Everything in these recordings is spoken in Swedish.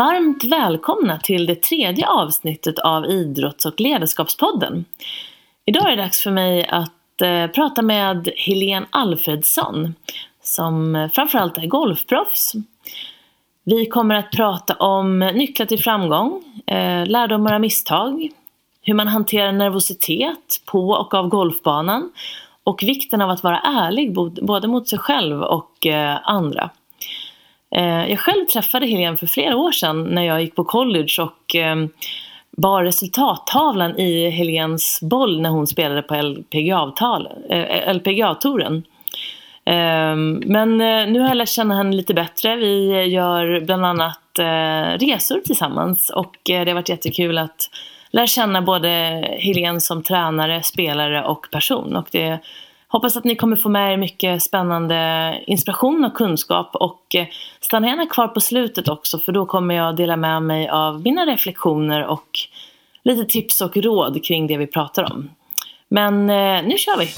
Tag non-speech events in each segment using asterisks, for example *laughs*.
Varmt välkomna till det tredje avsnittet av Idrotts och ledarskapspodden. Idag är det dags för mig att eh, prata med Helene Alfredsson som framförallt är golfproffs. Vi kommer att prata om nycklar till framgång, eh, lärdomar av misstag, hur man hanterar nervositet på och av golfbanan och vikten av att vara ärlig både mot sig själv och eh, andra. Eh, jag själv träffade Helene för flera år sedan när jag gick på college och eh, bar resultattavlan i Helens boll när hon spelade på LPGA-touren. Eh, eh, men eh, nu har jag lärt känna henne lite bättre. Vi gör bland annat resor tillsammans och det har varit jättekul att lära känna både Helene som tränare, spelare och person. Och det Hoppas att ni kommer få med er mycket spännande inspiration och kunskap och eh, stanna gärna kvar på slutet också för då kommer jag dela med mig av mina reflektioner och lite tips och råd kring det vi pratar om. Men eh, nu kör vi!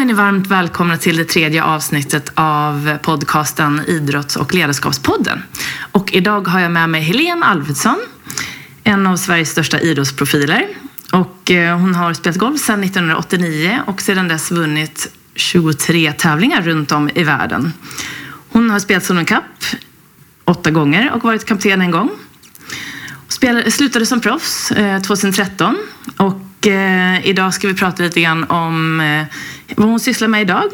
Är ni varmt välkomna till det tredje avsnittet av podcasten Idrotts och ledarskapspodden. Och idag har jag med mig Helene Alfredsson, en av Sveriges största idrottsprofiler. Och eh, hon har spelat golf sedan 1989 och sedan dess vunnit 23 tävlingar runt om i världen. Hon har spelat Solon Cup åtta gånger och varit kapten en gång. Spelade, slutade som proffs eh, 2013 och eh, idag ska vi prata lite grann om eh, vad hon sysslar med idag,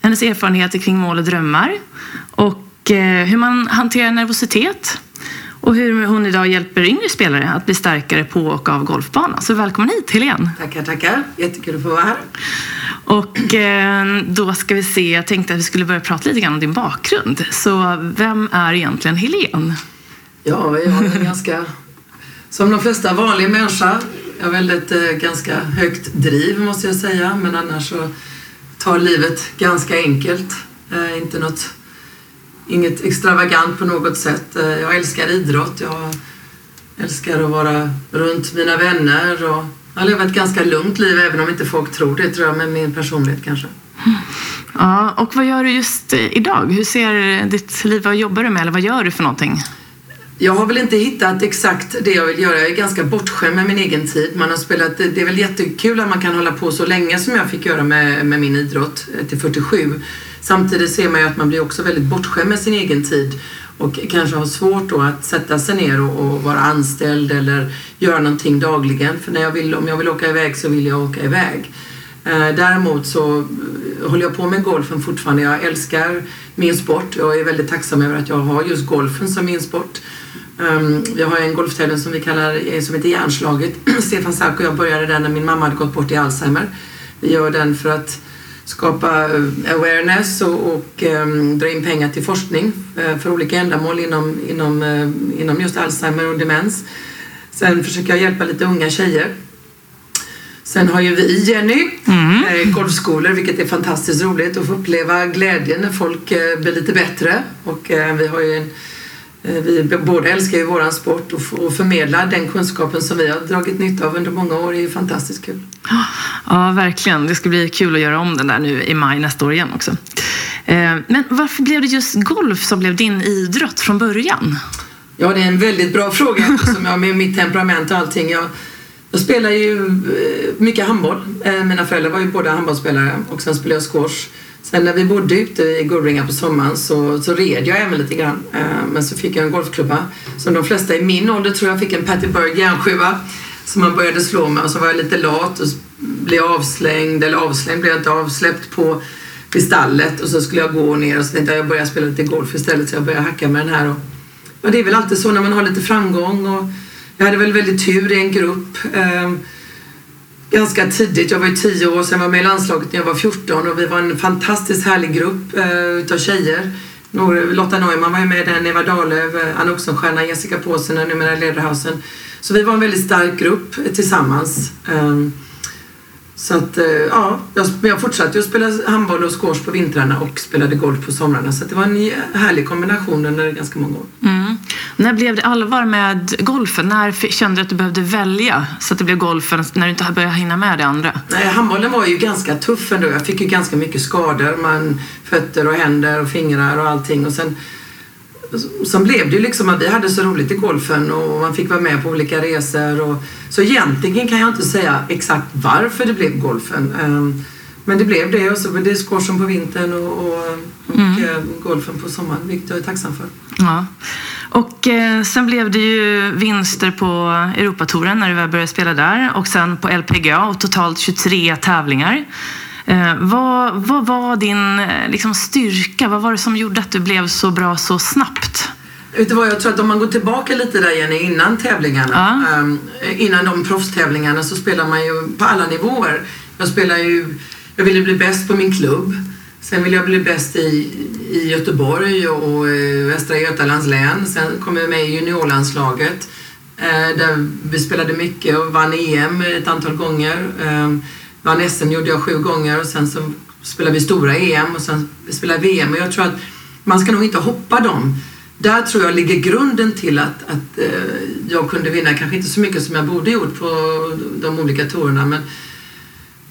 hennes erfarenheter kring mål och drömmar och eh, hur man hanterar nervositet och hur hon idag hjälper yngre spelare att bli starkare på och av golfbanan. Så välkommen hit Helene! Tackar, tackar! Jättekul att få vara här. Och eh, då ska vi se, jag tänkte att vi skulle börja prata lite grann om din bakgrund. Så vem är egentligen Helene? Ja, jag är ganska, som de flesta vanliga människor, jag har väldigt eh, ganska högt driv måste jag säga, men annars så tar livet ganska enkelt. Eh, inte något, inget extravagant på något sätt. Eh, jag älskar idrott. Jag älskar att vara runt mina vänner och jag har levat ett ganska lugnt liv även om inte folk tror det tror jag med min personlighet kanske. Ja, och vad gör du just idag? Hur ser ditt liv, ut? vad jobbar du med eller vad gör du för någonting? Jag har väl inte hittat exakt det jag vill göra. Jag är ganska bortskämd med min egen tid. Man har spelat, det är väl jättekul att man kan hålla på så länge som jag fick göra med, med min idrott eh, till 47. Samtidigt ser man ju att man blir också väldigt bortskämd med sin egen tid och kanske har svårt då att sätta sig ner och, och, vara anställd eller göra någonting dagligen. För när jag vill, om jag vill åka iväg så vill jag åka iväg. Eh, däremot så eh, håller jag på med golfen fortfarande. Jag älskar min sport. Jag är väldigt tacksam över att jag har just golfen som min sport. Um, vi har en golftävling som vi kallar eh, som heter Järnslaget. *clears throat* Stefan Sark och jag började den när min mamma hade gått bort i Alzheimer. Vi gör den för att skapa eh, awareness och, och um, dra in pengar till forskning uh, för olika ändamål inom, inom, uh, inom just Alzheimer och demens. Sen försöker jag hjälpa lite unga tjejer. Sen har ju vi, Jenny, mm. eh, golfskolor vilket är fantastiskt roligt att få uppleva glädjen när folk eh, blir lite bättre. Och eh, vi har ju en Eh, vi båda älskar ju våran sport och förmedla den kunskapen som vi har dragit nytta av under många år är ju fantastiskt kul. Ja, verkligen. Det ska bli kul att göra om den där nu i maj nästa år igen också. Eh, men varför blev det just golf som blev din idrott från början? Ja, det är en väldigt bra fråga *laughs* som jag med mitt temperament och allting. Jag, jag spelar ju eh, mycket handboll. Mina föräldrar var ju båda handbollsspelare och sen spelade jag squash. Sen när vi bodde ute i Gullringa på sommaren så, så red jag även lite grann. Eh, men så fick jag en golfklubba som de flesta i min ålder tror jag fick en Patty Berg järnsjua som man började slå med och så var jag lite lat och blev avslängd, eller avslängd blev jag inte, avsläppt på vid stallet och så skulle jag gå ner och så tänkte jag jag börjar spela lite golf istället så jag började hacka med den här. Och, och det är väl alltid så när man har lite framgång och jag hade väl väldigt tur i en grupp. Eh, Ganska tidigt. Jag var ju 10 år, sen var jag med i landslaget när jag var 14 och vi var en fantastiskt härlig grupp eh, utav tjejer. Lotta Neumann var ju med den, Eva Dahlöf, eh, Anna Oxenstierna, Jessica Påsen, numera Lederhausen. Så vi var en väldigt stark grupp eh, tillsammans. Eh, så att, eh, ja, jag, jag fortsatte att spela handboll och squash på vintrarna och spelade golf på somrarna. Så det var en härlig kombination under ganska många år. Mm. När blev det allvar med golfen? När kände du att du behövde välja så att det blev golfen när du inte började hinna med det andra? Nej, handbollen var ju ganska tuff ändå. Jag fick ju ganska mycket skador. Man, fötter och händer och fingrar och allting. Och sen, sen blev det ju liksom att vi hade så roligt i golfen och man fick vara med på olika resor. Och, så egentligen kan jag inte säga exakt varför det blev golfen. Ehm, Men det blev det och så blev det squashen på vintern och, och, och eh, golfen på sommaren, vilket jag är tacksam för. Ja. Och eh, sen blev det ju vinster på Europatouren när du väl började spela där och sen på LPGA och totalt 23 tävlingar. Eh, vad, vad var din eh, liksom, styrka? Vad var det som gjorde att du blev så bra så snabbt? Vet du vad, jag tror att om man går tillbaka lite där Jenny, innan tävlingarna, Ja. ehm, innan de proffstävlingarna så spelar man ju på alla nivåer. Jag spelar ju, jag ville bli bäst på min klubb. Sen ville jag bli bäst i, i Göteborg och, eh, Västra Götalands län. Sen kom jag med i juniorlandslaget där vi spelade mycket och vann EM ett antal gånger. Vann SM gjorde jag sju gånger och sen så spelade vi stora EM och sen spelade VM. Och jag tror att man ska nog inte hoppa dem. Där tror jag ligger grunden till att, att eh, jag kunde vinna, kanske inte så mycket som jag borde gjort på de olika tourerna men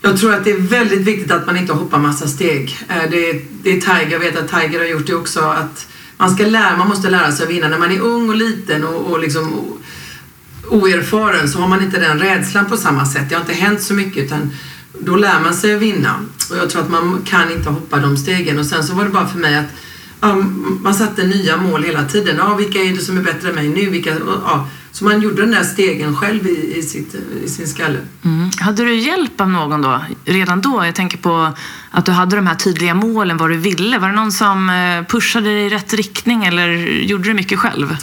jag tror att det är väldigt viktigt att man inte hoppar massa steg. Eh, Det är, det är Tiger, jag vet att Tiger har gjort det också, att man, ska lära, man måste lära sig att vinna. När man är ung och liten och, och liksom o- oerfaren så har man inte den rädslan på samma sätt. Det har inte hänt så mycket utan då lär man sig att vinna. Och jag tror att man kan inte hoppa de stegen. Och sen så var det bara för mig att ja, man satte nya mål hela tiden. Ja, vilka är det som är bättre än mig nu? Vilka, ja. Så man gjorde den där stegen själv i, i, sitt, i sin skalle. Mm. Hade du hjälp av någon då? Redan då? Jag tänker på att du hade de här tydliga målen, vad du ville. Var det någon som eh, pushade dig i rätt riktning eller gjorde du mycket själv?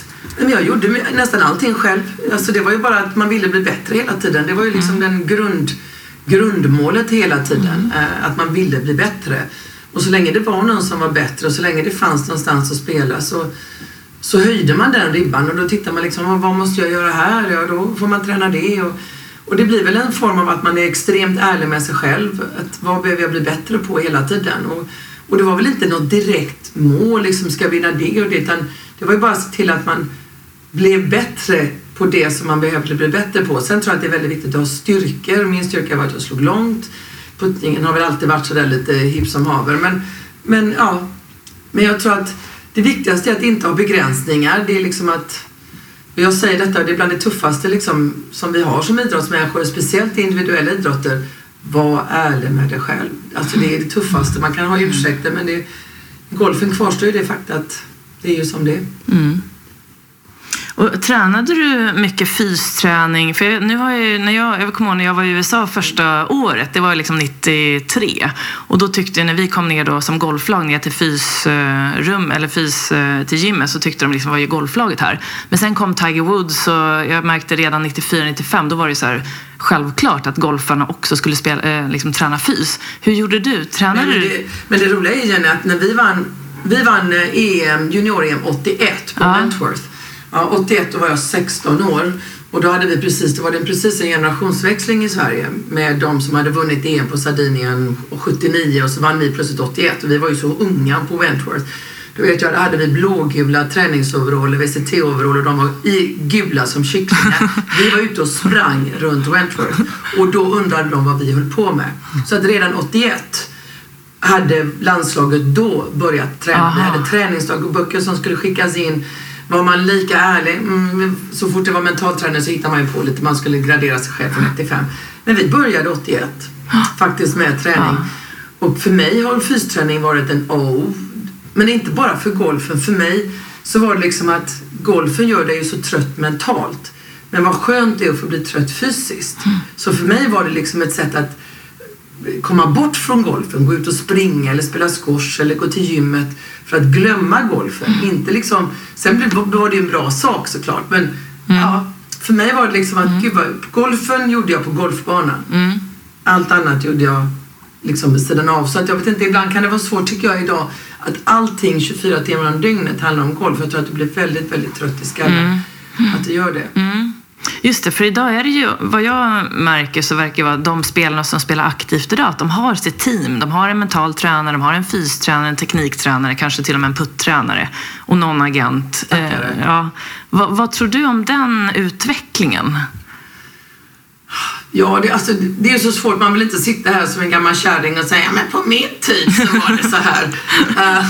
Jag gjorde nästan allting själv. Alltså det var ju bara att man ville bli bättre hela tiden. Det var ju liksom den grund, grundmålet hela tiden. eh, Att man ville bli bättre. Och så länge det var någon som var bättre och så länge det fanns någonstans att spela så, så höjde man den ribban och då tittar man liksom, vad måste jag göra här? Ja, då får man träna det. Och, och det blir väl en form av att man är extremt ärlig med sig själv. Att vad behöver jag bli bättre på hela tiden? Och, och det var väl inte något direkt mål, liksom ska vinna det och det, utan det var ju bara att se till att man blev bättre på det som man behövde bli bättre på. Sen tror jag att det är väldigt viktigt att ha styrkor. Min styrka var att jag slog långt. Puttningen har väl alltid varit sådär lite hipp som haver. Men, men ja, men jag tror att det viktigaste är att inte ha begränsningar. Det är liksom att och jag säger detta, det är bland det tuffaste liksom, som vi har som idrottsmänniskor, speciellt i individuella idrotter. Var ärlig med dig själv. Alltså det är det tuffaste. Man kan ha ursäkter men det, i golfen kvarstår ju det faktum att det är ju som det är. Mm. Och tränade du mycket fysträning? För jag, nu har jag, när jag, jag kommer ihåg när jag var i USA första året, det var liksom 93. Och då tyckte jag, när vi kom ner då som golflag ner till fysrum, eller fys eh, till gymmet, så tyckte de liksom, vad är golflaget här? Men sen kom Tiger Woods och jag märkte redan 94-95, då var det så här självklart att golfarna också skulle spela, eh, liksom, träna fys. Hur gjorde du? Tränade Men du? det, men det roliga är Jenny att när vi vann, vi vann eh, EM, junior-EM 81 på Ja. Wentworth. Ja, 81 då var jag 16 år och då hade vi precis, det var det precis en generationsväxling i Sverige med de som hade vunnit EM på Sardinien 79 och så vann vi plötsligt 81 och vi var ju så unga på Wentworth. Då vet jag, då hade vi blågula träningsoveraller, VCT-overaller de var i gula som kycklingar. *laughs* Vi var ute och sprang runt Wentworth och då undrade de vad vi höll på med. Så att redan 81 hade landslaget då börjat träna. Vi hade träningsdagböcker som skulle skickas in. Var man lika ärlig, mm, så fort det var mentalträning så hittade man ju på lite, man skulle gradera sig själv från 1 till 5. Men vi började 81 faktiskt med träning. Och för mig har fysträning varit en O. Men inte bara för golfen. För mig så var det liksom att golfen gör dig så trött mentalt. Men vad skönt det är att få bli trött fysiskt. Så för mig var det liksom ett sätt att komma bort från golfen, gå ut och springa eller spela squash eller gå till gymmet för att glömma golfen. Inte liksom, sen var det ju en bra sak såklart men ja, för mig var det liksom att gud vad, golfen gjorde jag på golfbanan. Mm. Allt annat gjorde jag liksom vid sidan av. Så att jag vet inte, ibland kan det vara svårt tycker jag idag att allting 24 timmar om dygnet handlar om golf. Jag tror att du blir väldigt, väldigt trött i skallen. Att du gör det. Just det, för idag är det ju, vad jag märker så verkar det vara de spelarna som spelar aktivt idag, att de har sitt team. De har en mental tränare, de har en fystränare, en tekniktränare, kanske till och med en puttränare och någon agent. Eh, ja. vad, vad tror du om den utvecklingen? Ja, det, alltså, det är så svårt. Man vill inte sitta här som en gammal kärring och säga men på min tid så var det så här. uh,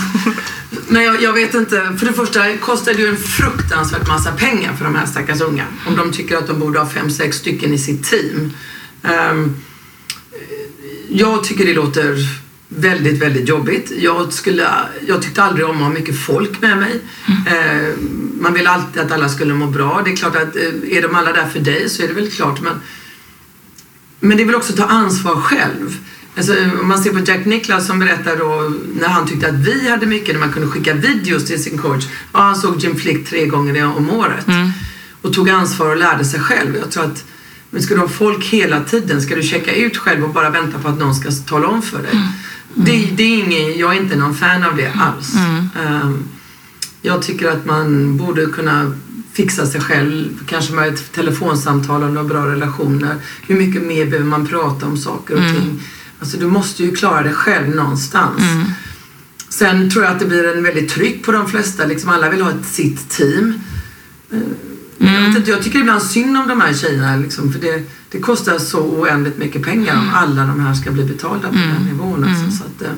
*laughs* men jag, jag, vet inte. För det första kostar det ju en fruktansvärt massa pengar för de här stackars unga. Om de tycker att de borde ha fem, sex stycken i sitt team. Um, jag tycker det låter väldigt, väldigt jobbigt. Jag, skulle, jag tyckte aldrig om att ha mycket folk med mig. Mm. Uh, man vill alltid att alla skulle må bra. Det är klart att är de alla där för dig så är det väl klart. Men men det är väl också att ta ansvar själv. Alltså, om man ser på Jack Nicklaus som berättar då när han tyckte att vi hade mycket, när man kunde skicka videos till sin coach. Ja, han såg Jim Flick tre gånger om året. Mm. Och tog ansvar och lärde sig själv. Jag tror att men ska du ha folk hela tiden? Ska du checka ut själv och bara vänta på att någon ska tala om för dig? Mm. Det, det, är ingen, jag är inte någon fan av det alls. Mm. Um, jag tycker att man borde kunna fixa sig själv, kanske med ett telefonsamtal och några bra relationer. Hur mycket mer behöver man prata om saker och mm. ting? Alltså du måste ju klara det själv någonstans. Mm. Sen tror jag att det blir en väldigt tryck på de flesta. Liksom alla vill ha ett sitt team. Eh, mm. Jag, inte, jag tycker ibland synd om de här tjejerna. Liksom, för det, det kostar så oändligt mycket pengar om alla de här ska bli betalda på mm. den nivån. Alltså, så att, eh,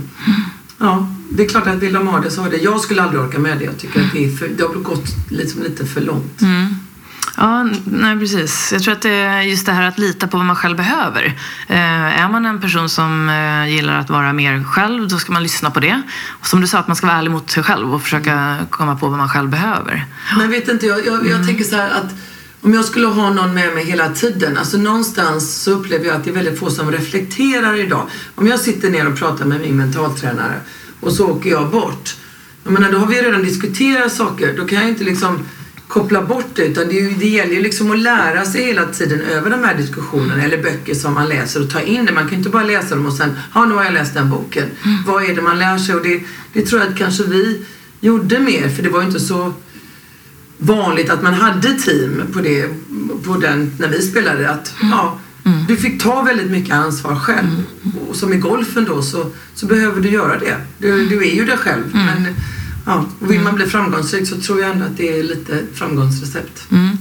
ja det är klart att vill de ha det så har det. Jag skulle aldrig orka med det. Jag tycker att det, är för, det har gått liksom lite för långt. Mm. Ja, nej precis. Jag tror att det är just det här att lita på vad man själv behöver. Eh, är man en person som eh, gillar att vara mer själv, då ska man lyssna på det. Och som du sa, att man ska vara ärlig mot sig själv och försöka komma på vad man själv behöver. Men vet inte, jag, jag, jag mm. tänker så här att om jag skulle ha någon med mig hela tiden, alltså någonstans så upplever jag att det är väldigt få som reflekterar idag. Om jag sitter ner och pratar med min mentaltränare och så åker jag bort. Jag menar, då har vi redan diskuterat saker. Då kan jag inte liksom koppla bort det utan det, det gäller ju liksom att lära sig hela tiden över de här diskussionerna eller böcker som man läser och ta in det. Man kan inte bara läsa dem och sen, ja nu har jag läst den boken. Mm. Vad är det man lär sig? Och det, det tror jag att kanske vi gjorde mer för det var ju inte så vanligt att man hade team på, det, på den när vi spelade. Att, mm. ja, Mm. Du fick ta väldigt mycket ansvar själv. Mm. Och som i golfen då så, så behöver du göra det. Du, du är ju det själv. Men ja, vill man bli framgångsrik så tror jag ändå att det är lite framgångsrecept. Mm.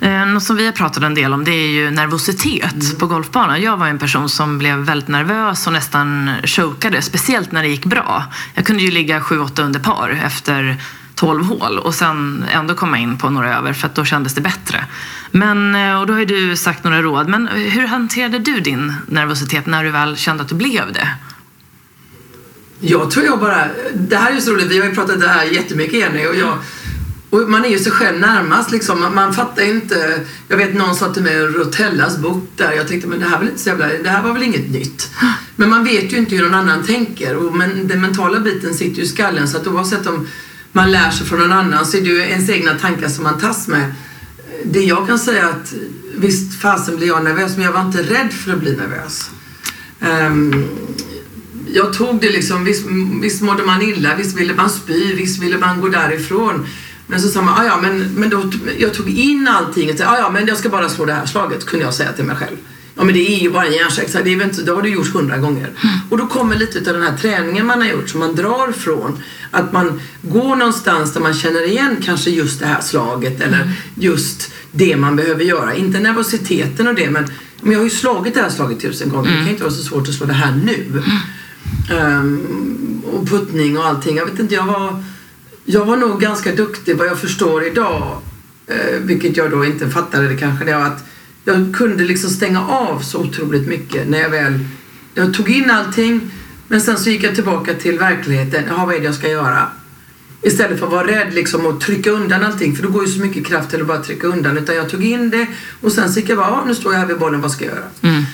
Eh, något som vi har pratat en del om det är ju nervositet mm. på golfbanan. Jag var en person som blev väldigt nervös och nästan chokade, speciellt när det gick bra. Jag kunde ju ligga 7-8 under par efter 12 hål och sen ändå komma in på några över för att då kändes det bättre. Men, eh, och då har ju du sagt några råd. Men hur hanterade du din nervositet när du väl kände att du blev det? Jag tror jag bara... Det här är ju så roligt. Vi har ju pratat det här jättemycket Jenny och jag. Och man är ju sig själv närmast liksom. Man, man fattar inte. Jag vet någon sa till mig Rotellas bok där. Jag tänkte men det här, var inte så jävla, det här var väl inget nytt. Men man vet ju inte hur någon annan tänker. Och, men den mentala biten sitter ju i skallen så att oavsett om man lär sig från någon annan så är det ju ens egna tankar som man tas med det jag kan säga är att visst fasen blir jag nervös men jag var inte rädd för att bli nervös. Um, jag tog det liksom, visst, visst mådde man illa, visst ville man spy, visst ville man gå därifrån. Men så sa man, ah, ja men, men då, jag tog in allting och sa, ah, ja men jag ska bara slå det här slaget, kunde jag säga till mig själv. Ja men det är ju bara en hjärnsexa, det, är inte, det har du gjort hundra gånger. Mm. Och då kommer lite av den här träningen man har gjort som man drar från. Att man går någonstans där man känner igen kanske just det här slaget eller mm. just det man behöver göra. Inte nervositeten och det men, men jag har ju slagit det här slaget tusen gånger. Mm. Det kan inte vara så svårt att slå det här nu. Um, och puttning och allting. Jag vet inte, jag var, jag var nog ganska duktig vad jag förstår idag. Uh, vilket jag då inte fattade det kanske. Det var att jag kunde liksom stänga av så otroligt mycket när jag väl jag tog in allting men sen så gick jag tillbaka till verkligheten. Jaha, vad är det jag ska göra? Istället för att vara rädd liksom och trycka undan allting för då går ju så mycket kraft till att bara trycka undan. Utan jag tog in det och sen så gick jag bara, nu står jag här vid bollen, vad ska jag göra? Mm.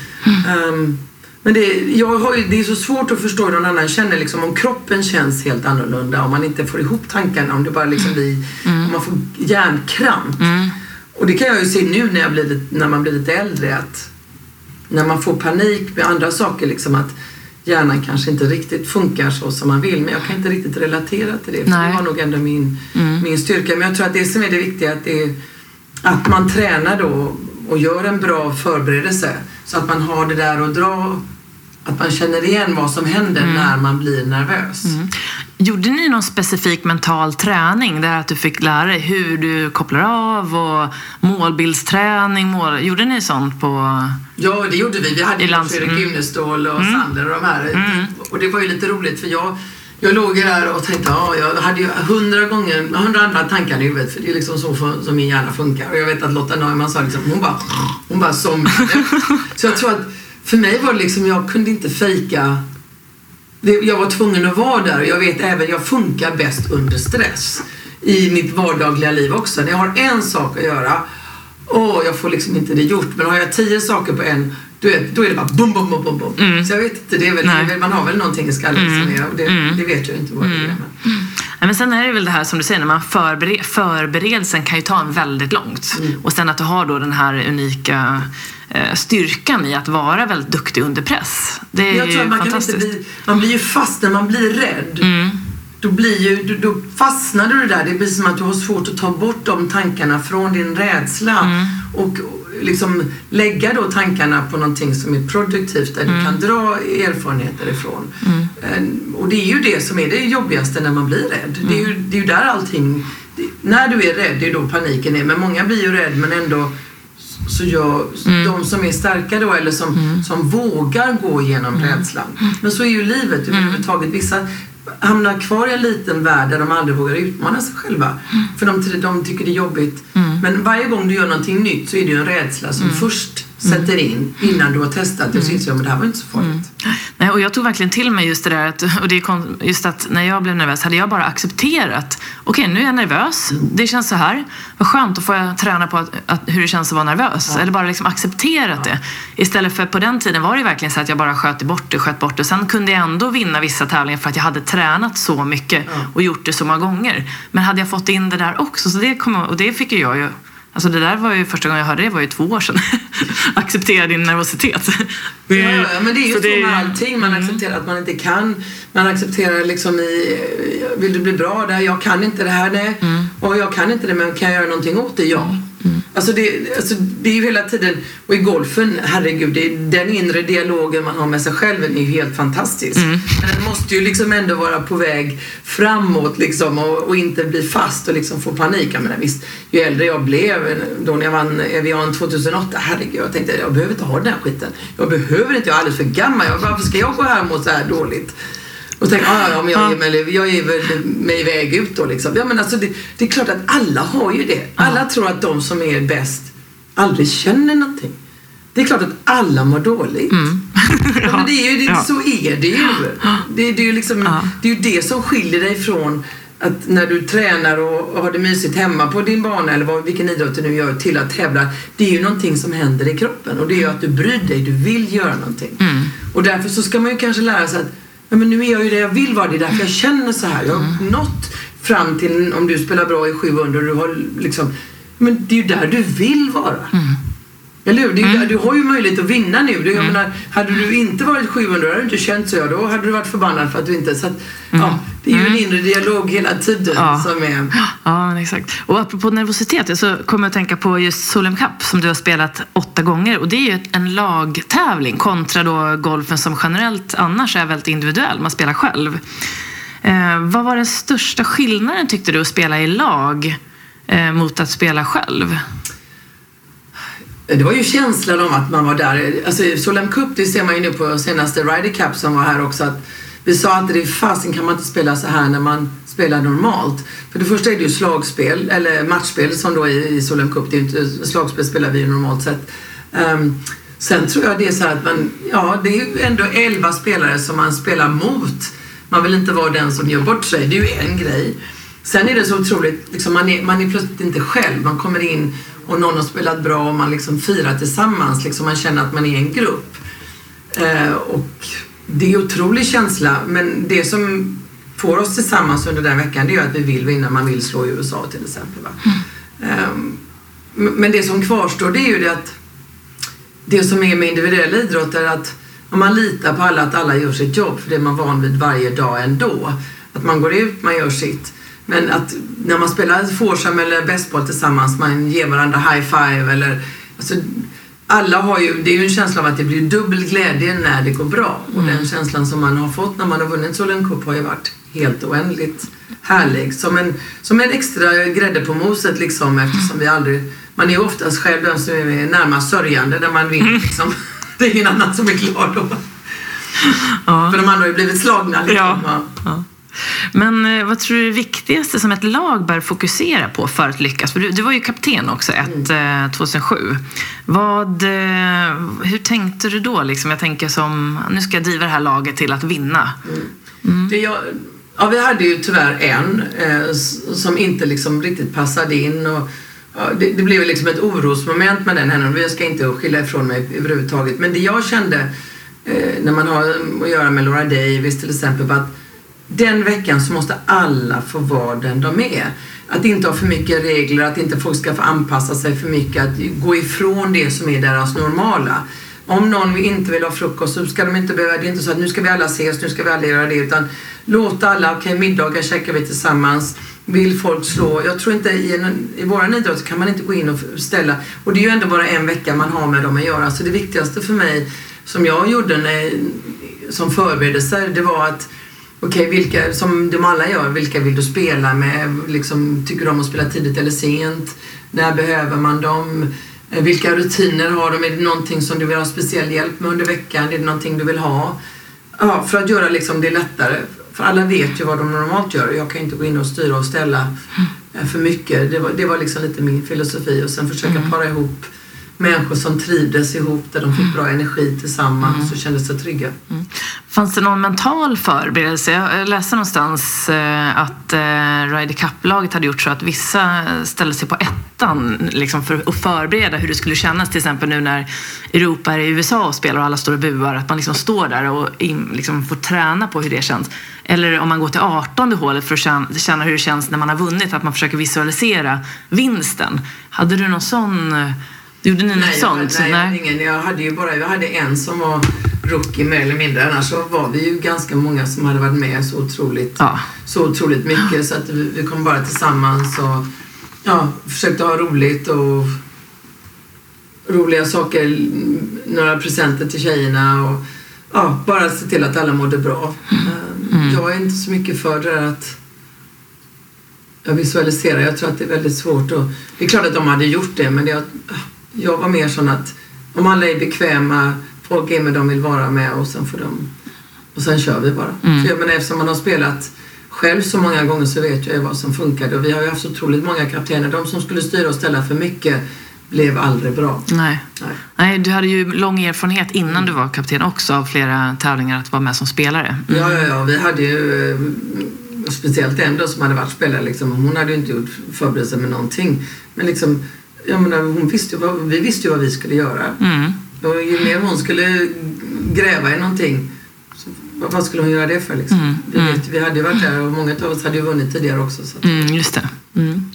Um, men det, jag har ju, det är så svårt att förstå hur någon annan känner liksom, om kroppen känns helt annorlunda, om man inte får ihop tankarna, om det bara liksom blir, mm. om man får hjärnkramp. Mm. Och det kan jag ju se nu när, jag blir, när man blir lite äldre att när man får panik med andra saker, liksom att hjärnan kanske inte riktigt funkar så som man vill. Men jag kan inte riktigt relatera till det. För det var nog ändå min, mm. min styrka. Men jag tror att det som är det viktiga att det är att man tränar då och gör en bra förberedelse så att man har det där att dra att man känner igen vad som händer Mm. när man blir nervös. Gjorde ni någon specifik mental träning där att du fick lära dig hur du kopplar av och målbildsträning? Mål... Gjorde ni sånt på... Ja, det gjorde vi. Vi hade ju Fredrik mm. Unestål och Sander och de här. Och det var ju lite roligt för jag, jag låg där och tänkte, ja, jag hade ju hundra gånger, hundra andra tankar i huvudet för det är liksom så för, som min hjärna funkar. Och jag vet att Lotta Neumann sa liksom, hon bara, hon bara somnade. *laughs* så jag tror att för mig var det liksom, jag kunde inte fejka jag var tvungen att vara där och jag vet även, jag funkar bäst under stress. I mitt vardagliga liv också. När jag har en sak att göra, åh, jag får liksom inte det gjort. Men har jag tio saker på en, du vet, då är det bara bum, bum, bum, bum, bum. Så jag vet inte, det är väl, Nej. man har väl någonting i skallen som är, och det, det vet jag inte vad det är. Men. Nej, men sen är det väl det här som du säger, när man förbered, förberedelsen kan ju ta en väldigt långt. Mm. Och sen att du har då den här unika styrkan i att vara väldigt duktig under press. Det är Jag ju tror att man fantastiskt. bli, man blir ju fast när man blir rädd. Mm. Då, blir ju, då, då fastnar du där. Det blir som att du har svårt att ta bort de tankarna från din rädsla Mm. och liksom lägga då tankarna på någonting som är produktivt där Mm. du kan dra erfarenheter ifrån. Eh, Och det är ju det som är det jobbigaste när man blir rädd. Det, är ju, Mm. det är ju där allting... Det, när du är rädd, det är då paniken är. Men många blir ju rädd men ändå så gör Mm. de som är starka då eller som, som vågar gå igenom Mm. rädslan. Men så är ju livet överhuvudtaget. Vissa hamnar kvar i en liten värld där de aldrig vågar utmana sig själva. Mm. För de, de tycker det är jobbigt. Men varje gång du gör någonting nytt så är det ju en rädsla som Mm. först sätter in innan du har testat det och så inser att det här var inte så farligt. Mm. Nej, och jag tog verkligen till mig just det där att, och det kon- just att när jag blev nervös hade jag bara accepterat. Okej, nu är jag nervös. Mm. Det känns så här. Vad skönt, då får jag träna på att, att, hur det känns att vara nervös. Eller bara liksom accepterat det. Istället för på den tiden var det verkligen så att jag bara sköt bort det, sköt bort det. Sen kunde jag ändå vinna vissa tävlingar för att jag hade tränat så mycket och gjort det så många gånger. Men hade jag fått in det där också, så det kom, och det fick ju jag ju Alltså det där var ju första gången jag hörde det var ju två år sedan. *laughs* Acceptera din nervositet. Ja, ja, men det är ju Så så, det- med allting. Man accepterar att man inte kan. Man accepterar liksom i, vill du bli bra där? Jag kan inte det här, nej. Och jag kan inte det, men kan jag göra någonting åt det? Ja. Alltså det, alltså det är ju hela tiden, och i golfen, herregud, det, den inre dialogen man har med sig själv är ju helt fantastisk. Men den måste ju liksom ändå vara på väg framåt liksom och, och inte bli fast och liksom få panik. Jag menar, visst, ju äldre jag blev, då när jag vann Evian 2008, herregud, jag tänkte jag behöver inte ha den här skiten. Jag behöver inte, jag är alldeles för gammal. Jag, varför ska jag gå här och må så här dåligt? Och tänka, ah, ja, men jag, ger mig, jag ger väl mig iväg ut då liksom. Ja, men alltså det, det är klart att alla har ju det. Alla tror att de som är bäst aldrig känner någonting. Det är klart att alla mår dåligt. *laughs* ja, men det är ju, det, Ja. Så är det ju. Det, det, är ju liksom, Ja. det är ju det som skiljer dig från att när du tränar och, har det mysigt hemma på din bana eller vad, vilken idrott du nu gör till att tävla. Det är ju någonting som händer i kroppen och det är ju att du bryr dig, du vill göra någonting. Och därför så ska man ju kanske lära sig att ja, men nu är jag ju det jag vill vara, det är därför jag känner så här. Jag har nått fram till, om du spelar bra i 700 och du har liksom, men det är ju där du vill vara. Eller hur? Där, du har ju möjlighet att vinna nu. Du, jag menar, hade du inte varit 700 hade du inte känt så. Ja, då hade du varit förbannad för att du inte... Så att, ja, det är ju en inre dialog hela tiden Ja. som är... Ja, exakt. Och apropå nervositet så kommer jag att tänka på just Solheim Cup som du har spelat åtta gånger. Och det är ju en lagtävling kontra då golfen som generellt annars är väldigt individuell. Man spelar själv. Eh, vad var den största skillnaden tyckte du att spela i lag eh, mot att spela själv? Det var ju känslan om att man var där. Alltså Solheim Cup, det ser man ju nu på senaste Ryder Cup som var här också. Att vi sa att det är fasen kan man inte spela så här när man spelar normalt. För det första är det ju slagspel, eller matchspel som då i, i Solheim Cup. Det är inte, slagspel spelar vi ju normalt sett. Um, sen tror jag det är så här att man, ja det är ju ändå 11 spelare som man spelar mot. Man vill inte vara den som gör bort sig. Det är ju en grej. Sen är det så otroligt, liksom, man, är, man är plötsligt inte själv. Man kommer in och någon har spelat bra och man liksom firar tillsammans. Liksom, man känner att man är en grupp. Eh, och det är en otrolig känsla. Men det som får oss tillsammans under den veckan det är att vi vill vinna. Man vill slå USA till exempel. Va? Ehm, m- men det som kvarstår det är ju det att det som är med individuell idrott är att om man litar på alla att alla gör sitt jobb för det är man van vid varje dag ändå. Att man går ut, man gör sitt. Men att när man spelar foursome eller baseball tillsammans, man ger varandra high five eller alltså, alla har ju, det är ju en känsla av att det blir dubbel glädje när det går bra. Och den känslan som man har fått när man har vunnit Solen Cup har ju varit helt oändligt härlig. Som en, som en extra grädde på moset liksom eftersom vi aldrig... Man är ju oftast själv den som är närmast sörjande när man vinner liksom. *laughs* Det är ingen annan som är glad då. Ja. För de andra har ju blivit slagna liksom. Ja. Ja. Men eh, vad tror du är det viktigaste som ett lag bör fokusera på för att lyckas? För du, du var ju kapten också ett, Mm. eh, 2007. Vad, eh, hur tänkte du då? Liksom? Jag tänker som, nu ska jag driva det här laget till att vinna. Det jag, ja, vi hade ju tyvärr en eh, som inte liksom riktigt passade in. Och, ja, det, det blev liksom ett orosmoment med den henne. Jag ska inte skylla ifrån mig överhuvudtaget. Men det jag kände eh, när man har att göra med Laura Davis till exempel var att den veckan så måste alla få vara den de är. Att inte ha för mycket regler, att inte folk ska få anpassa sig för mycket, att gå ifrån det som är deras normala. Om någon inte vill ha frukost så ska de inte behöva, det är inte så att nu ska vi alla ses, nu ska vi alla göra det, utan låt alla, okej middagar käkar vi tillsammans. Vill folk slå, jag tror inte i, en, i våran idrott så kan man inte gå in och ställa, och det är ju ändå bara en vecka man har med dem att göra. Så det viktigaste för mig, som jag gjorde när, som förberedelse, det var att Okej, vilka, som de alla gör, vilka vill du spela med? Liksom, tycker du om att spela tidigt eller sent? När behöver man dem? Eh, Vilka rutiner har de? Är det någonting som du vill ha speciell hjälp med under veckan? Är det någonting du vill ha? Ja, för att göra liksom det lättare. För alla vet ju vad de normalt gör. Jag kan inte gå in och styra och ställa eh, för mycket. Det var, det var liksom lite min filosofi. Och sen försöka para ihop människor som trivdes ihop, där de fick bra energi tillsammans och kände sig trygga. Fanns det någon mental förberedelse? Jag läste någonstans eh, att eh, Ryder Cup-laget hade gjort så att vissa ställde sig på ettan liksom för att förbereda hur det skulle kännas. Till exempel nu när Europa är i USA och spelar och alla står och buar. Att man liksom står där och in, liksom får träna på hur det känns. Eller om man går till 18 hålet för att känna, känna hur det känns när man har vunnit. Att man försöker visualisera vinsten. Hade du någon sån... Gjorde ni något Nej, sånt? Jag, nej, hade ingen, jag hade ju bara jag hade en som var rookie mer eller mindre. Annars så var vi ju ganska många som hade varit med så otroligt, Ja. så otroligt mycket. Så att vi, vi kom bara tillsammans och ja, försökte ha roligt och roliga saker, några presenter till tjejerna och ja, bara se till att alla mådde bra. Eh, Jag är inte så mycket för det där att jag visualiserar. Jag tror att det är väldigt svårt. Och, det är klart att de hade gjort det, men jag, jag var mer sån att om alla är bekväma, folk är med de vill vara med och sen får de... Och sen kör vi bara. Mm. För jag menar, eftersom man har spelat själv så många gånger så vet jag ju vad som funkade. Och vi har ju haft så otroligt många kaptener. De som skulle styra och ställa för mycket blev aldrig bra. Nej. Nej. Nej, du hade ju lång erfarenhet innan du var kapten också av flera tävlingar att vara med som spelare. Mm. Ja, ja, ja. Vi hade ju eh, speciellt en då som hade varit spelare. Liksom, hon hade ju inte gjort förberedelser med någonting. Men liksom, jag menar, hon visste vad, vi visste ju vad vi skulle göra. Mm. Och ju mer hon skulle gräva i någonting, så vad skulle hon göra det för? Liksom? Mm, Vi, vet, vi hade ju varit där och många av oss hade ju vunnit tidigare också. Så att, Mm, just det. Mm.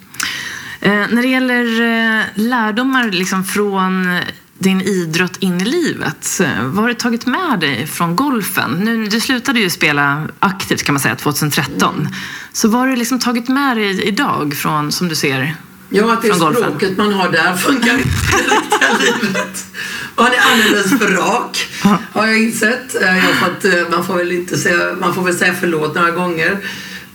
Eh, när det gäller eh, lärdomar liksom från din idrott in i livet, eh, vad har du tagit med dig från golfen? Nu, du slutade ju spela aktivt kan man säga 2013. Så vad har du liksom tagit med dig idag från, som du ser? Ja, att det är Från golfen. språket man har där funkar inte i riktiga livet. Han är alldeles för rak, har jag insett. Eh, Jag fått, eh, man, får väl inte säga, man får väl säga förlåt några gånger.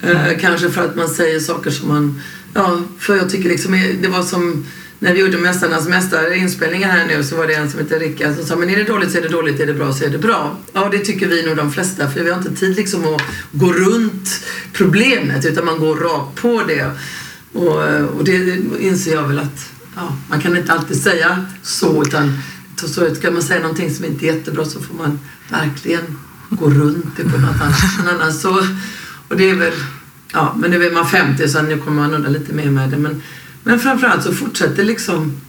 Eh, Kanske för att man säger saker som man... Ja, för jag tycker liksom, det var som när vi gjorde Mästarnas mästare inspelningar här nu så var det en som heter Rickard som sa men är det dåligt så är det dåligt, är det bra så är det bra. Ja, det tycker vi nog de flesta för vi har inte tid liksom att gå runt problemet utan man går rakt på det. Och, eh, och det inser jag väl att ja, man kan inte alltid säga så utan så ska man säga någonting som inte är jättebra så får man verkligen gå runt det på något annat. Men så, och det är väl, ja men nu är man 50 så nu kommer man undan lite mer med det. Men, men framförallt så fortsätter liksom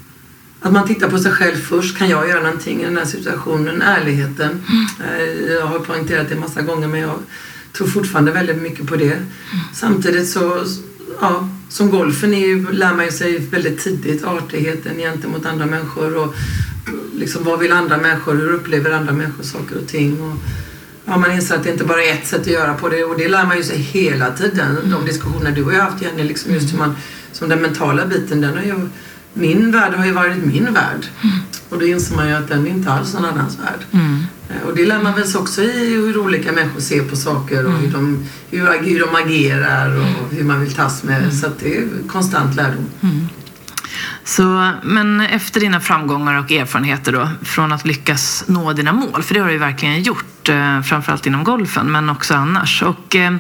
att man tittar på sig själv först. Kan jag göra någonting i den här situationen? Ärligheten. Eh, jag har poängterat det massa gånger men jag tror fortfarande väldigt mycket på det. Samtidigt så, ja, som golfen är ju, lär man ju sig väldigt tidigt artigheten gentemot andra människor och liksom vad vill andra människor, hur upplever andra människor saker och ting. Och, Ja, man inser att det inte bara är ett sätt att göra på det och det lär man ju sig hela tiden. De diskussioner du och jag har haft Jenny, liksom just hur man, som den mentala biten, den har ju, min värld har ju varit min värld. Mm. Och då inser man ju att den är inte alls någon annans värld. Mm. Eh, och det lär man väl sig också i hur olika människor ser på saker och mm. hur, de, hur, hur de agerar och hur man vill tas med. Mm. Så det är konstant lärdom. Mm. Så, men efter dina framgångar och erfarenheter då, från att lyckas nå dina mål, för det har du ju verkligen gjort, eh, framförallt inom golfen, men också annars. Och, eh,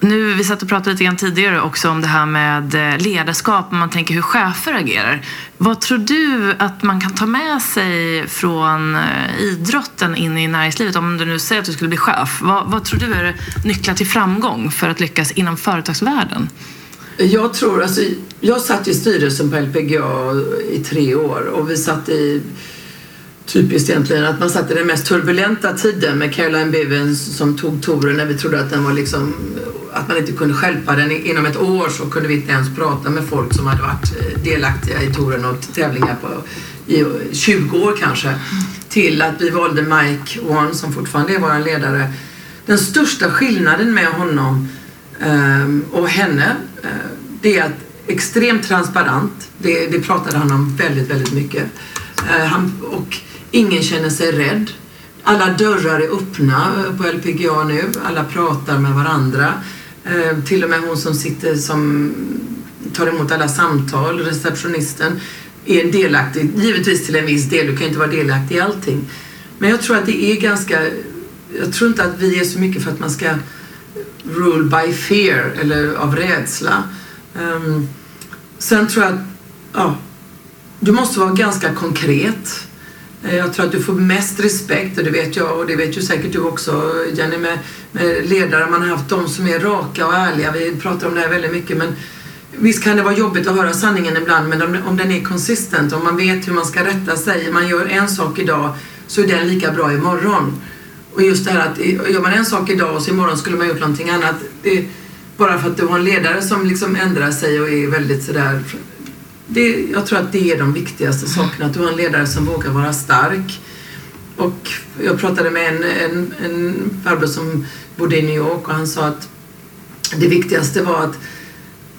nu, vi satt och pratade lite grann tidigare också om det här med eh, ledarskap, om man tänker hur chefer agerar. Vad tror du att man kan ta med sig från eh, idrotten in i näringslivet? Om du nu säger att du skulle bli chef, vad, vad tror du är nycklar till framgång för att lyckas inom företagsvärlden? Jag tror, alltså, jag satt i styrelsen på LPGA i tre år och vi satt i typiskt egentligen att man satt i den mest turbulenta tiden med Caroline Bivens som tog touren när vi trodde att den var liksom att man inte kunde skälpa den. Inom ett år så kunde vi inte ens prata med folk som hade varit eh, delaktiga i touren och tävlingar på i 20 år kanske. Till att vi valde Mike Warren som fortfarande är vår ledare. Den största skillnaden med honom um, och henne Eh, det är att extremt transparent. Det, det pratade han om väldigt, väldigt mycket. Eh, han, och ingen känner sig rädd. Alla dörrar är öppna eh, på LPGA nu. Alla pratar med varandra. Till och med hon som sitter som tar emot alla samtal, receptionisten, är delaktig. Givetvis till en viss del. Du kan inte vara delaktig i allting. Men jag tror att det är ganska... Jag tror inte att vi är så mycket för att man ska rule by fear eller av rädsla. Um, sen tror jag att ja, du måste vara ganska konkret. Eh, jag tror att du får mest respekt och det vet jag och det vet ju säkert du också Jenny med, med ledare. Man har haft de som är raka och ärliga. Vi pratar om det här väldigt mycket men Visst kan det vara jobbigt att höra sanningen ibland men om, om den är konsistent, om man vet hur man ska rätta sig. Man gör en sak idag så är den lika bra imorgon. Och just det här att gör man en sak idag och så imorgon skulle man gjort någonting annat. Det, bara för att du har en ledare som liksom ändrar sig och är väldigt sådär det, jag tror att det är de viktigaste sakerna. Att du har en ledare som vågar vara stark. Och jag pratade med en, en, en farbror som bodde i New York och han sa att det viktigaste var att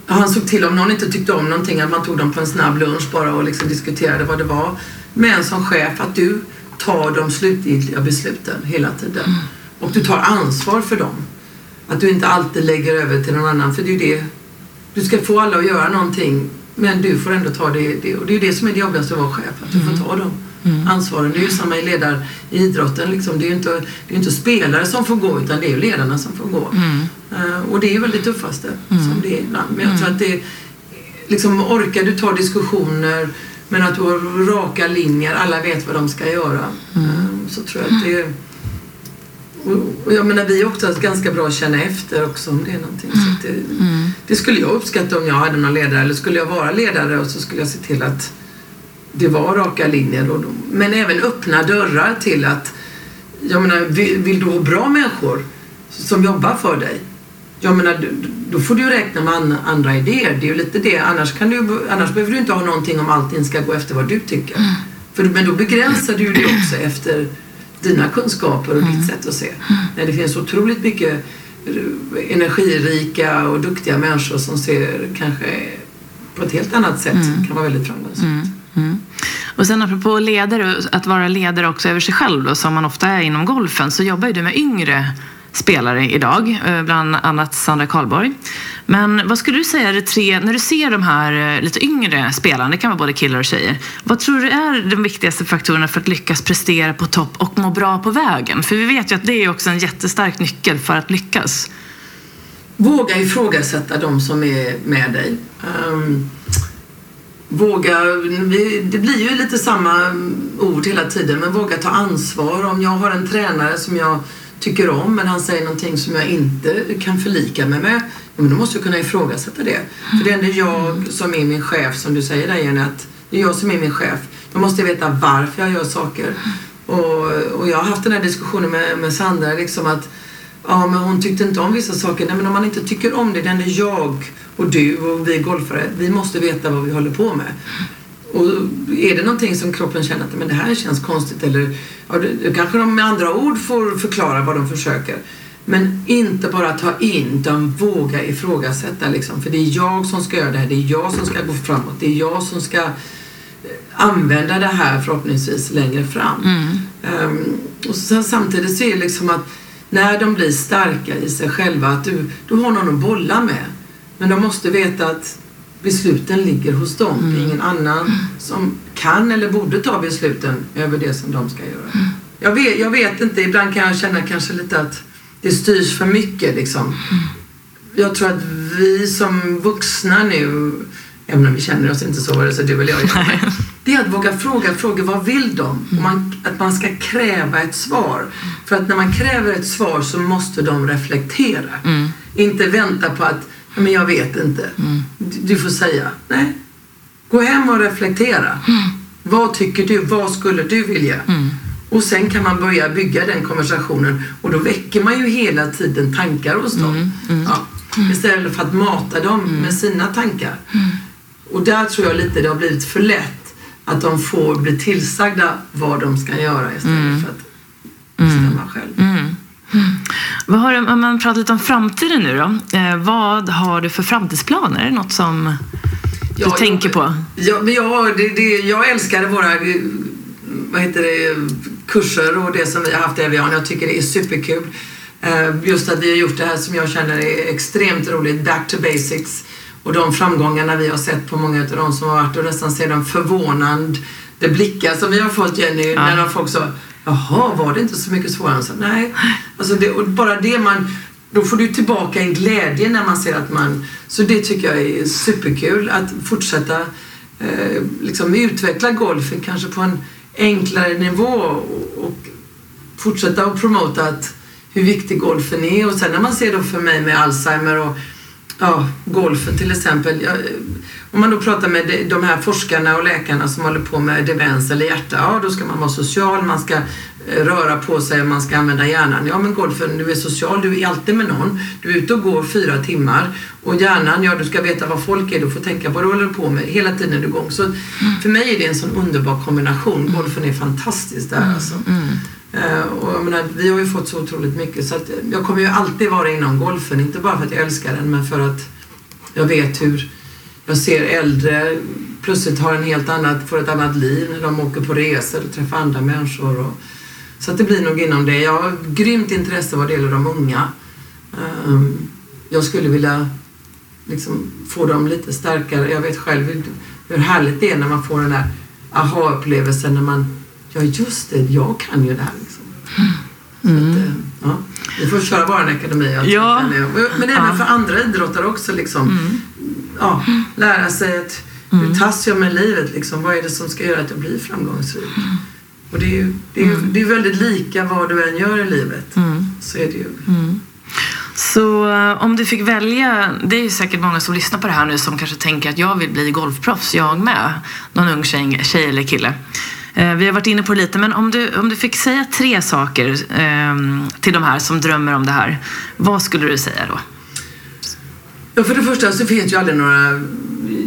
han såg till om någon inte tyckte om någonting att man tog dem på en snabb lunch bara och liksom diskuterade vad det var. Men som chef att du tar de slutgiltiga besluten hela tiden. Mm. Och du tar ansvar för dem. Att du inte alltid lägger över till någon annan. För det är det. Du ska få alla att göra någonting men du får ändå ta det. det och det är ju det som är det jobbigaste att vara chef. Att du mm. får ta dem mm. ansvaren. Det är ju samma i ledar i idrotten. Liksom. Det är ju inte, det är inte spelare som får gå utan det är ledarna som får gå. Mm. Uh, och det är ju väl det tuffaste mm. som det är ibland. Men jag tror att det liksom orkar du ta diskussioner men att du har raka linjer, alla vet vad de ska göra. Mm. Så tror jag att det är... Och jag menar, vi är också ganska bra att känna efter också om det är någonting. Så det, mm. det, skulle jag uppskatta om jag hade någon ledare. Eller skulle jag vara ledare och så skulle jag se till att det var raka linjer. Och, men även öppna dörrar till att, jag menar, vill, vill du ha bra människor som jobbar för dig? Jag menar, då får du räkna med andra idéer. Det är ju lite det. Annars, kan du, annars behöver du inte ha någonting om allting ska gå efter vad du tycker. Mm. För, men då begränsar du det också efter dina kunskaper och mm. ditt sätt att se. Mm. När det finns otroligt mycket energirika och duktiga människor som ser kanske på ett helt annat sätt mm. kan vara väldigt framgångsrika. Mm. Mm. Och sen apropå ledare, att vara ledare också över sig själv då, som man ofta är inom golfen, så jobbar ju du med yngre spelare idag, eh, bland annat Sandra Karlborg. Men vad skulle du säga är det tre, när du ser de här eh, lite yngre spelarna, det kan vara både killar och tjejer, vad tror du är de viktigaste faktorerna för att lyckas prestera på topp och må bra på vägen? För vi vet ju att det är också en jättestark nyckel för att lyckas. Våga ifrågasätta de som är med dig. Um, våga, det blir ju lite samma ord hela tiden, men våga ta ansvar. Om jag har en tränare som jag tycker om men han säger någonting som jag inte kan förlika mig med, men då måste jag kunna ifrågasätta det. För det är ändå jag som är min chef, som du säger där Jenny, att det är jag som är min chef. Då måste jag veta varför jag gör saker. Och, och jag har haft den här diskussionen med, med Sandra, liksom att ja, men hon tyckte inte om vissa saker. Nej, men om man inte tycker om det, det är ändå jag och du och vi golfare, vi måste veta vad vi håller på med. Och är det någonting som kroppen känner att men det här känns konstigt eller ja, kanske de med andra ord får förklara vad de försöker. Men inte bara ta in utan våga ifrågasätta liksom. För det är jag som ska göra det här, det är jag som ska gå framåt, det är jag som ska eh, använda det här förhoppningsvis längre fram. Mm. Um, och sen, samtidigt så är det liksom att när de blir starka i sig själva, att du, du har någon att bolla med. Men de måste veta att besluten ligger hos dem. Det är ingen annan som kan eller borde ta besluten över det som de ska göra. Jag vet, jag vet inte, ibland kan jag känna kanske lite att det styrs för mycket liksom. Jag tror att vi som vuxna nu, även om vi känner oss inte så, vare sig du eller jag gör, det är att våga fråga frågor. Vad vill de? Och man, att man ska kräva ett svar. För att när man kräver ett svar så måste de reflektera. Mm. Inte vänta på att, "Ja, men jag vet inte. Du, du får säga, nej. Gå hem och reflektera. Vad tycker du? Vad skulle du vilja? Och sen kan man börja bygga den konversationen och då väcker man ju hela tiden tankar hos dem. Ja. Istället för att mata dem med sina tankar. Och där tror jag lite det har blivit för lätt att de får bli tillsagda vad de ska göra istället för att bestämma själv. Mm. Vad har om man pratar lite om framtiden nu då. Eh, vad har du för framtidsplaner? Är det något som du Ja, tänker jag, på? Ja, men jag, det, det, jag älskar våra eh, vad heter det, kurser och det som vi har haft i Evian. Jag tycker det är superkul. Eh, Just att vi har gjort det här som jag känner är extremt roligt, back to basics. Och de framgångarna vi har sett på många av de som har varit och nästan ser de förvånande blickar som vi har fått Jenny Ja. när folk sa Jaha, var det inte så mycket svårare? Så, nej. Alltså det, och bara det man då får du tillbaka en glädje när man ser att man... Så det tycker jag är superkul att fortsätta eh, liksom utveckla golfen kanske på en enklare nivå och, och fortsätta att promota att hur viktig golfen är. Och sen när man ser då för mig med Alzheimer och ja, golfen till exempel. Jag, om man då pratar med de- här forskarna och läkarna som håller på med demens eller hjärta, ja då ska man vara social, man ska eh, röra på sig man ska använda hjärnan. Ja men golfen, du är social, du är alltid med någon. Du är ute och går fyra timmar. Och hjärnan, ja du ska veta vad folk är, du får tänka vad du håller på med hela tiden du är igång. Så för mig är det en sån underbar kombination. Golfen är fantastisk där alltså. Eh, Eh, och jag menar, vi har ju fått så otroligt mycket så att jag kommer ju alltid vara inom golfen. Inte bara för att jag älskar den men för att jag vet hur jag ser äldre plötsligt har en helt annat, får ett annat liv när de åker på resor och träffar andra människor. Och, så att det blir nog inom det. Jag har grymt intresse vad det gäller de unga. Ehm, jag skulle vilja liksom få dem lite starkare. Jag vet själv hur, hur härligt det är när man får den där aha-upplevelsen när man, ja just det, jag kan ju det här. Att, eh, ja. Vi får köra vår akademi. Ja. Men även Ja. för andra idrottare också. Liksom. Ja, lära sig att hur tas jag med livet? Liksom? Vad är det som ska göra att jag blir framgångsrik? Och det är ju det är, ju- det är väldigt lika vad du än gör i livet. Så är det ju. Så eh, om du fick välja, det är ju säkert många som lyssnar på det här nu som kanske tänker att jag vill bli golfproffs, jag med. Någon ung tjej, tjej eller kille. Eh, Vi har varit inne på det lite, men om du, om du fick säga tre saker ehm, till de här som drömmer om det här, vad skulle du säga då? Ja, för det första så finns ju aldrig några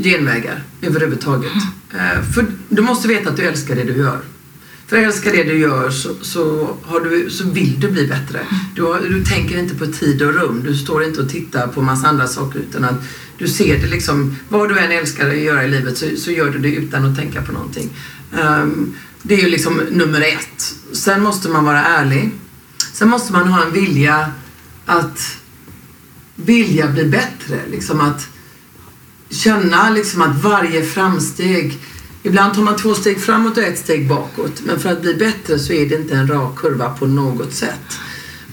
genvägar överhuvudtaget. Eh, För du måste veta att du älskar det du gör. För jag älskar det du gör så, så, har du, så vill du bli bättre. Du, har, du tänker inte på tid och rum. Du står inte och tittar på massa andra saker utan att du ser det liksom. Vad du än älskar att göra i livet så, så gör du det utan att tänka på någonting. Um, det är ju liksom nummer ett. Sen måste man vara ärlig. Sen måste man ha en vilja att vilja bli bättre. Liksom att känna liksom att varje framsteg Ibland tar man två steg framåt och ett steg bakåt. Men för att bli bättre så är det inte en rak kurva på något sätt.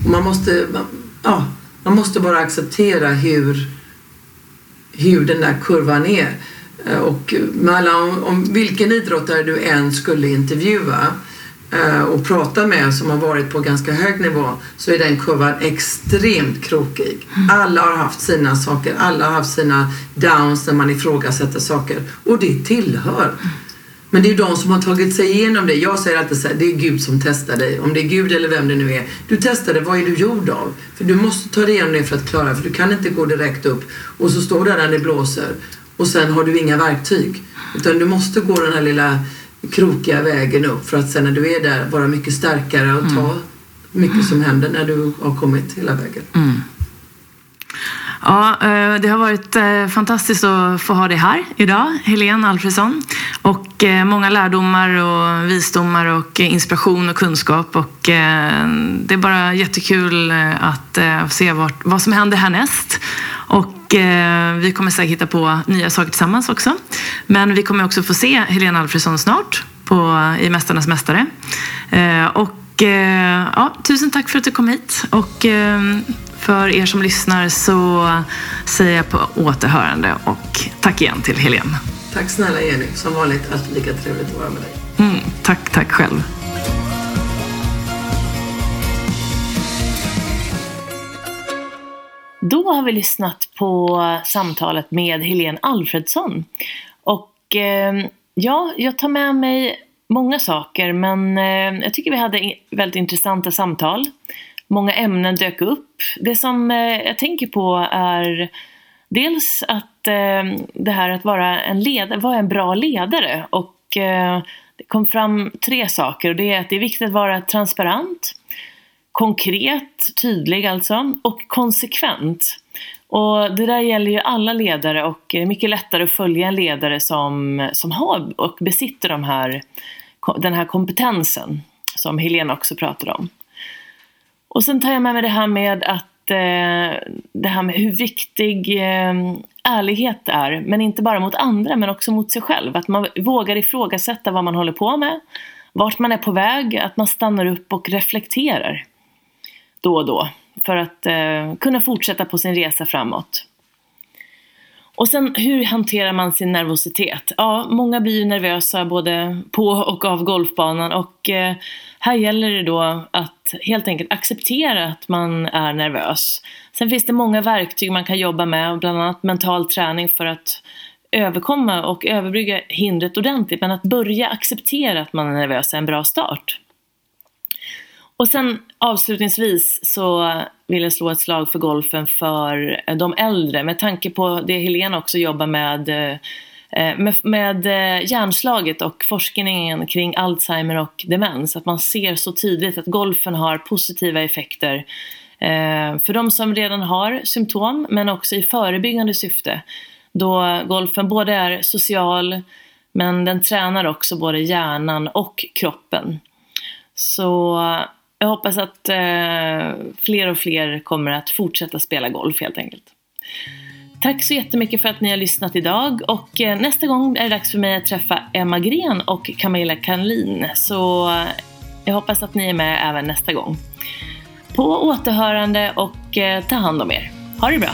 Och man måste, man- ja, man måste bara acceptera hur, hur den där kurvan är. Eh, och med alla, om, om vilken idrottare du än skulle intervjua eh, och prata med som har varit på ganska hög nivå så är den kurvan extremt krokig. Alla har haft sina saker, alla har haft sina downs när man ifrågasätter saker och det tillhör. Men det är de som har tagit sig igenom det. Jag säger alltid så här, det är Gud som testar dig. Om det är Gud eller vem det nu är. Du testar det, vad är du gjord av? För du måste ta dig igenom det för att klara för du kan inte gå direkt upp och så står du där när det blåser och sen har du inga verktyg. Utan du måste gå den här lilla krokiga vägen upp för att sen när du är där vara mycket starkare och ta mycket som händer när du har kommit hela vägen. Ja, eh, det har varit eh, fantastiskt att få ha dig här idag, Helene Alfredsson. Och eh, många lärdomar och visdomar och inspiration och kunskap. Och det är bara jättekul att se vad som händer härnäst. Och vi kommer säkert hitta på nya saker tillsammans också. Men vi kommer också få se Helene Alfredsson snart på, i Mästarnas Mästare. Och ja, tusen tack för att du kom hit. Och för er som lyssnar så säger jag på återhörande och tack igen till Helene. Tack snälla Jenny. Som vanligt alltid lika trevligt att vara med dig. Mm, tack, tack själv. Då har vi lyssnat på samtalet med Helene Alfredsson. Och eh, ja, jag tar med mig många saker men eh, jag tycker vi hade väldigt intressanta samtal. Många ämnen dök upp. Det som eh, jag tänker på är dels att eh, det här att vara en, ledare, vara en bra ledare. Och eh, det kom fram tre saker och det är att det är viktigt att vara transparent, konkret, tydlig alltså, och konsekvent. Och det där gäller ju alla ledare och det är mycket lättare att följa en ledare som, som har och besitter de här, den här kompetensen som Helena också pratade om. Och sen tar jag med mig det här med att eh, det här med hur viktig eh, ärlighet är, men inte bara mot andra men också mot sig själv. Att man vågar ifrågasätta vad man håller på med, vart man är på väg, att man stannar upp och reflekterar. Då och då. För att eh, kunna fortsätta på sin resa framåt. Och sen hur hanterar man sin nervositet? Ja, många blir ju nervösa både på och av golfbanan och eh, här gäller det då att helt enkelt acceptera att man är nervös. Sen finns det många verktyg man kan jobba med, bland annat mental träning för att överkomma och överbrygga hindret ordentligt. Men att börja acceptera att man är nervös är en bra start. Och sen avslutningsvis så vill jag slå ett slag för golfen för eh, de äldre med tanke på det Helena också jobbar med eh, eh, med, med hjärnslaget och forskningen kring Alzheimer och demens, att man ser så tydligt att golfen har positiva effekter för de som redan har symptom, men också i förebyggande syfte. Då golfen både är social, men den tränar också både hjärnan och kroppen. Så jag hoppas att eh, fler och fler kommer att fortsätta spela golf helt enkelt. Tack så jättemycket för att ni har lyssnat idag och eh, nästa gång är det dags för mig att träffa Emma Gren och Camilla Kanlin. Så jag hoppas att ni är med även nästa gång. På återhörande och eh, ta hand om er. Ha det bra!